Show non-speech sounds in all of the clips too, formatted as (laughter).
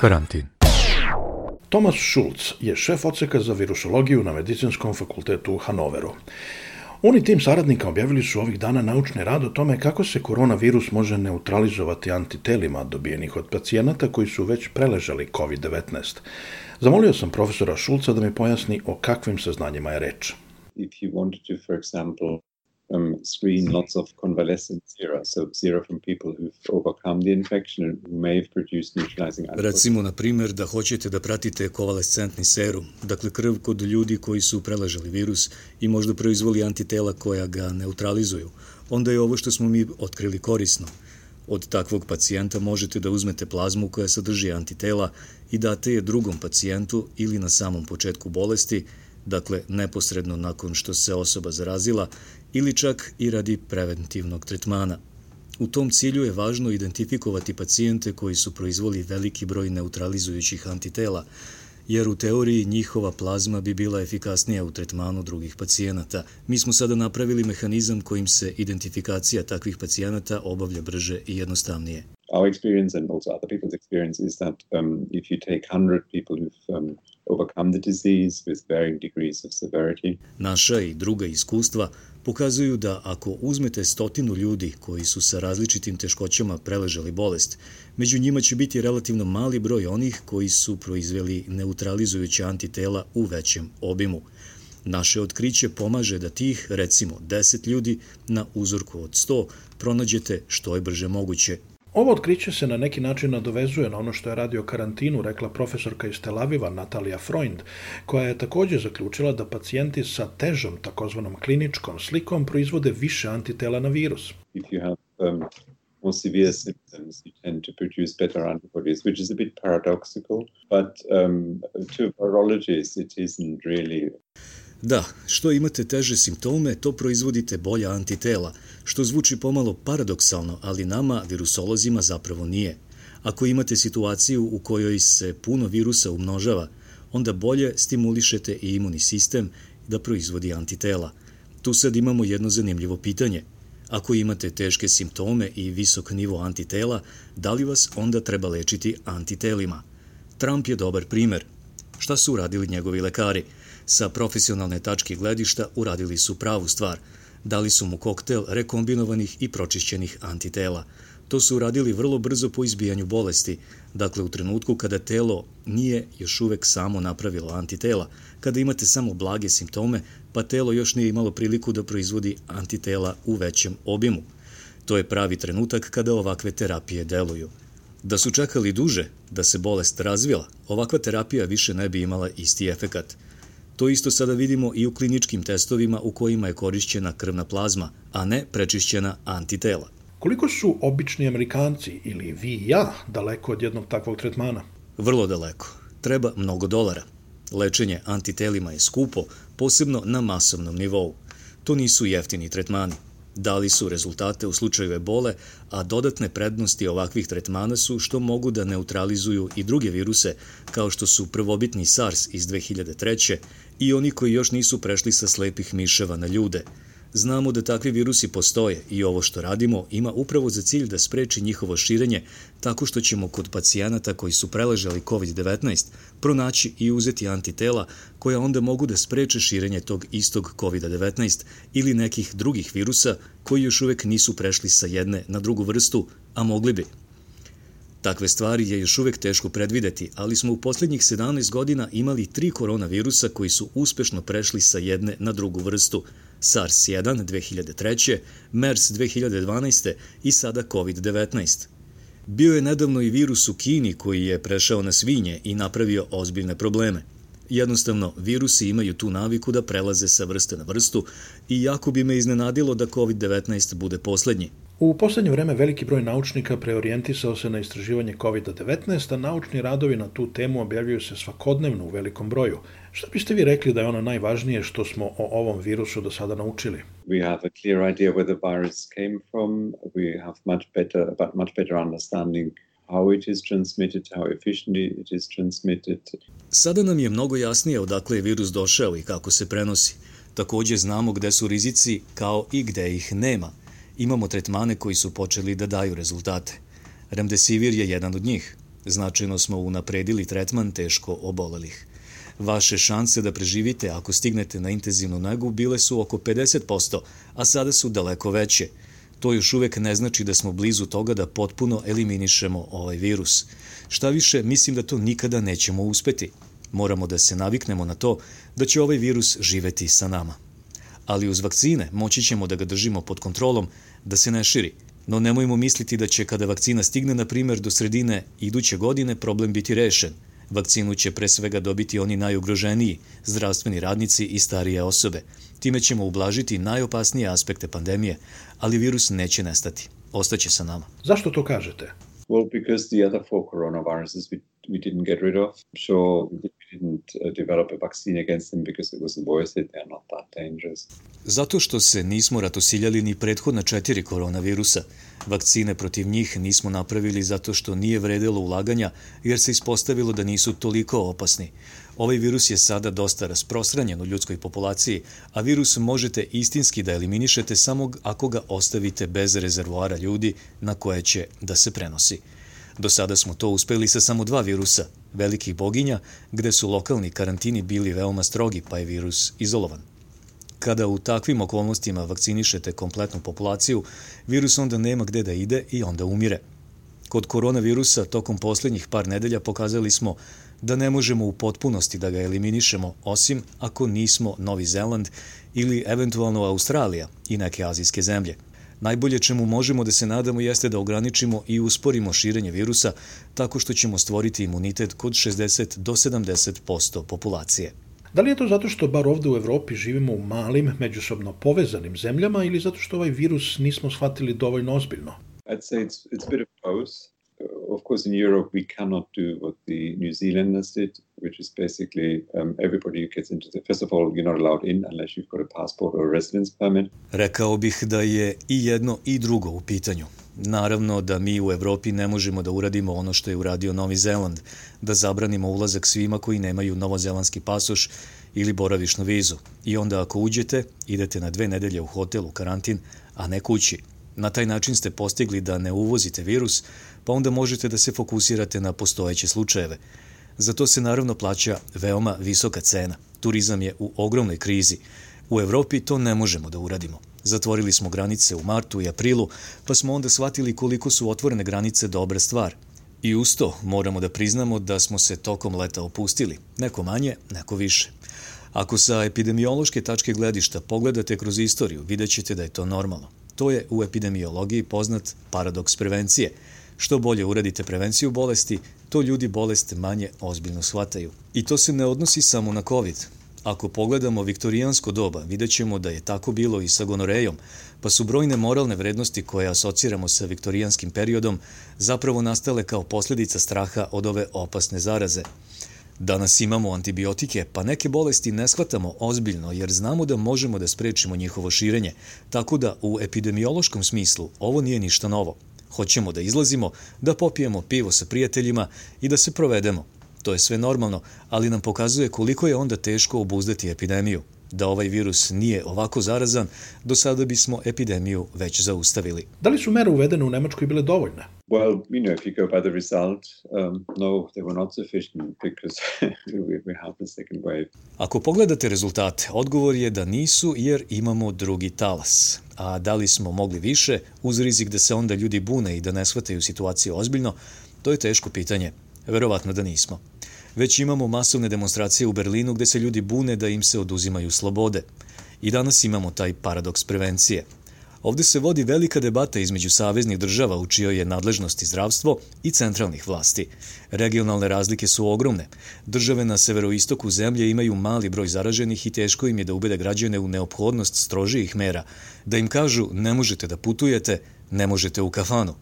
Karantin. Thomas Schulz je šef odseka za virusologiju na Medicinskom fakultetu u Hanoveru. Oni tim saradnika objavili su ovih dana naučni rad o tome kako se koronavirus može neutralizovati antitelima dobijenih od pacijenata koji su već preležali COVID-19. Zamolio sam profesora Šulca da mi pojasni o kakvim saznanjima je reč. If you wanted to, for example, um, screen lots of convalescent sera, so sera from people who've overcome the infection and who may have produced neutralizing antibodies. Recimo, na primjer, da hoćete da pratite konvalescentni serum, dakle krv kod ljudi koji su preležali virus i možda proizvoli antitela koja ga neutralizuju, onda je ovo što smo mi otkrili korisno. Od takvog pacijenta možete da uzmete plazmu koja sadrži antitela i date je drugom pacijentu ili na samom početku bolesti, dakle neposredno nakon što se osoba zarazila ili čak i radi preventivnog tretmana. U tom cilju je važno identifikovati pacijente koji su proizvoli veliki broj neutralizujućih antitela, jer u teoriji njihova plazma bi bila efikasnija u tretmanu drugih pacijenata. Mi smo sada napravili mehanizam kojim se identifikacija takvih pacijenata obavlja brže i jednostavnije. Our experience and also other people's experience is that um, if you take 100 people who've um, overcome the disease with varying degrees of severity. Naša i druga iskustva pokazuju da ako uzmete stotinu ljudi koji su sa različitim teškoćama preležali bolest, među njima će biti relativno mali broj onih koji su proizveli neutralizujuće antitela u većem obimu. Naše otkriće pomaže da tih, recimo, 10 ljudi na uzorku od 100 pronađete što je brže moguće Ovo otkriće se na neki način nadovezuje na ono što je radio karantinu, rekla profesorka iz Tel Aviva Natalija Freund, koja je takođe zaključila da pacijenti sa težom, takozvanom kliničkom slikom, proizvode više antitela na virus. If you have um, more severe symptoms, you tend to produce better antibodies, which is a bit paradoxical, but um, to virologists it isn't really Da, što imate teže simptome, to proizvodite bolja antitela, što zvuči pomalo paradoksalno, ali nama, virusolozima, zapravo nije. Ako imate situaciju u kojoj se puno virusa umnožava, onda bolje stimulišete i imunni sistem da proizvodi antitela. Tu sad imamo jedno zanimljivo pitanje. Ako imate teške simptome i visok nivo antitela, da li vas onda treba lečiti antitelima? Trump je dobar primer. Šta su uradili njegovi lekari? Sa profesionalne tačke gledišta uradili su pravu stvar. Dali su mu koktel rekombinovanih i pročišćenih antitela. To su uradili vrlo brzo po izbijanju bolesti, dakle u trenutku kada telo nije još uvek samo napravilo antitela, kada imate samo blage simptome, pa telo još nije imalo priliku da proizvodi antitela u većem obimu. To je pravi trenutak kada ovakve terapije deluju. Da su čekali duže da se bolest razvila, ovakva terapija više ne bi imala isti efekat – To isto sada vidimo i u kliničkim testovima u kojima je korišćena krvna plazma, a ne prečišćena antitela. Koliko su obični Amerikanci ili vi i ja daleko od jednog takvog tretmana? Vrlo daleko. Treba mnogo dolara. Lečenje antitelima je skupo, posebno na masovnom nivou. To nisu jeftini tretmani. Dali su rezultate u slučaju ebole, a dodatne prednosti ovakvih tretmana su što mogu da neutralizuju i druge viruse, kao što su prvobitni SARS iz 2003. i oni koji još nisu prešli sa slepih miševa na ljude – Znamo da takvi virusi postoje i ovo što radimo ima upravo za cilj da spreči njihovo širenje tako što ćemo kod pacijenata koji su preležali COVID-19 pronaći i uzeti antitela koja onda mogu da spreče širenje tog istog COVID-19 ili nekih drugih virusa koji još uvek nisu prešli sa jedne na drugu vrstu, a mogli bi. Takve stvari je još uvek teško predvideti, ali smo u poslednjih 17 godina imali tri koronavirusa koji su uspešno prešli sa jedne na drugu vrstu – SARS-1 2003. MERS 2012. i sada COVID-19. Bio je nedavno i virus u Kini koji je prešao na svinje i napravio ozbiljne probleme. Jednostavno, virusi imaju tu naviku da prelaze sa vrste na vrstu i jako bi me iznenadilo da COVID-19 bude poslednji. U poslednje vreme veliki broj naučnika preorijentisao se na istraživanje COVID-19, a naučni radovi na tu temu objavljuju se svakodnevno u velikom broju. Šta biste vi rekli da je ono najvažnije što smo o ovom virusu do sada naučili? We have a clear idea where the virus came from. We have much better, but much better understanding how it is transmitted, how efficiently it is transmitted. Sada nam je mnogo jasnije odakle je virus došao i kako se prenosi. Takođe znamo gde su rizici kao i gde ih nema – Imamo tretmane koji su počeli da daju rezultate. Remdesivir je jedan od njih. Značajno smo unapredili tretman teško obolelih. Vaše šanse da preživite ako stignete na intenzivnu negu bile su oko 50%, a sada su daleko veće. To još uvek ne znači da smo blizu toga da potpuno eliminišemo ovaj virus. Šta više, mislim da to nikada nećemo uspeti. Moramo da se naviknemo na to da će ovaj virus živeti sa nama. Ali uz vakcine moći ćemo da ga držimo pod kontrolom, da se ne širi. No nemojmo misliti da će kada vakcina stigne, na primjer, do sredine iduće godine problem biti rešen. Vakcinu će pre svega dobiti oni najugroženiji, zdravstveni radnici i starije osobe. Time ćemo ublažiti najopasnije aspekte pandemije, ali virus neće nestati. Ostaće sa nama. Zašto to kažete? Well, because the other four coronaviruses we, we didn't get rid of. So uh, develop a vaccine against them because it wasn't worth it. Not that dangerous. Zato što se nismo ratosiljali ni prethodna četiri koronavirusa. Vakcine protiv njih nismo napravili zato što nije vredelo ulaganja jer se ispostavilo da nisu toliko opasni. Ovaj virus je sada dosta rasprostranjen u ljudskoj populaciji, a virus možete istinski da eliminišete samo ako ga ostavite bez rezervoara ljudi na koje će da se prenosi. Do sada smo to uspeli sa samo dva virusa, velikih boginja, gde su lokalni karantini bili veoma strogi, pa je virus izolovan. Kada u takvim okolnostima vakcinišete kompletnu populaciju, virus onda nema gde da ide i onda umire. Kod koronavirusa tokom poslednjih par nedelja pokazali smo da ne možemo u potpunosti da ga eliminišemo, osim ako nismo Novi Zeland ili eventualno Australija i neke azijske zemlje. Najbolje čemu možemo da se nadamo jeste da ograničimo i usporimo širenje virusa tako što ćemo stvoriti imunitet kod 60 do 70% populacije. Da li je to zato što bar ovde u Evropi živimo u malim, međusobno povezanim zemljama ili zato što ovaj virus nismo shvatili dovoljno ozbiljno? I'd say it's, it's a bit of both. of course, in Europe, we cannot do what the New Zealanders did, which is basically um, everybody who gets into the. First of all, you're not allowed in unless you've got a passport or a residence permit. Rekao bih da je i jedno i drugo u pitanju. Naravno da mi u Evropi ne možemo da uradimo ono što je uradio Novi Zeland, da zabranimo ulazak svima koji nemaju novozelandski pasoš ili boravišnu vizu. I onda ako uđete, idete na dve nedelje u hotel u karantin, a ne kući. Na taj način ste postigli da ne uvozite virus, pa onda možete da se fokusirate na postojeće slučajeve. Za to se naravno plaća veoma visoka cena. Turizam je u ogromnoj krizi. U Evropi to ne možemo da uradimo. Zatvorili smo granice u martu i aprilu, pa smo onda shvatili koliko su otvorene granice dobra stvar. I uz to moramo da priznamo da smo se tokom leta opustili, neko manje, neko više. Ako sa epidemiološke tačke gledišta pogledate kroz istoriju, vidjet ćete da je to normalno. To je u epidemiologiji poznat paradoks prevencije – Što bolje uradite prevenciju bolesti, to ljudi bolest manje ozbiljno shvataju. I to se ne odnosi samo na COVID. Ako pogledamo viktorijansko doba, vidjet ćemo da je tako bilo i sa gonorejom, pa su brojne moralne vrednosti koje asociramo sa viktorijanskim periodom zapravo nastale kao posljedica straha od ove opasne zaraze. Danas imamo antibiotike, pa neke bolesti ne shvatamo ozbiljno jer znamo da možemo da sprečimo njihovo širenje, tako da u epidemiološkom smislu ovo nije ništa novo. Hoćemo da izlazimo, da popijemo pivo sa prijateljima i da se provedemo. To je sve normalno, ali nam pokazuje koliko je onda teško obuzdati epidemiju. Da ovaj virus nije ovako zarazan, do sada bismo epidemiju već zaustavili. Da li su mere uvedene u Nemačkoj bile dovoljne? Well, you know, if you go by the result, um, no, they were not sufficient because (laughs) we, have the second wave. Ako pogledate rezultate, odgovor je da nisu jer imamo drugi talas. A da li smo mogli više, uz rizik da se onda ljudi bune i da ne shvataju situaciju ozbiljno, to je teško pitanje. Verovatno da nismo. Već imamo masovne demonstracije u Berlinu gde se ljudi bune da im se oduzimaju slobode. I danas imamo taj paradoks prevencije. Ovde se vodi velika debata između saveznih država u čijoj je nadležnosti zdravstvo i centralnih vlasti. Regionalne razlike su ogromne. Države na severoistoku zemlje imaju mali broj zaraženih i teško im je da ubede građane u neophodnost strožijih mera, da im kažu ne možete da putujete, ne možete u kafanu.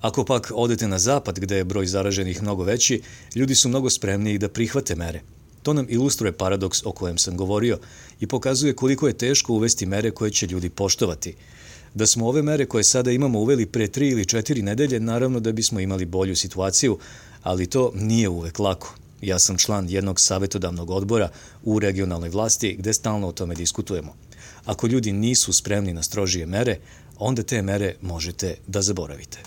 Ako pak odete na zapad gde je broj zaraženih mnogo veći, ljudi su mnogo spremniji da prihvate mere. To nam ilustruje paradoks o kojem sam govorio i pokazuje koliko je teško uvesti mere koje će ljudi poštovati – Da smo ove mere koje sada imamo uveli pre tri ili četiri nedelje, naravno da bismo imali bolju situaciju, ali to nije uvek lako. Ja sam član jednog savetodavnog odbora u regionalnoj vlasti gde stalno o tome diskutujemo. Ako ljudi nisu spremni na strožije mere, onda te mere možete da zaboravite.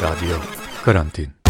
Radio Karantin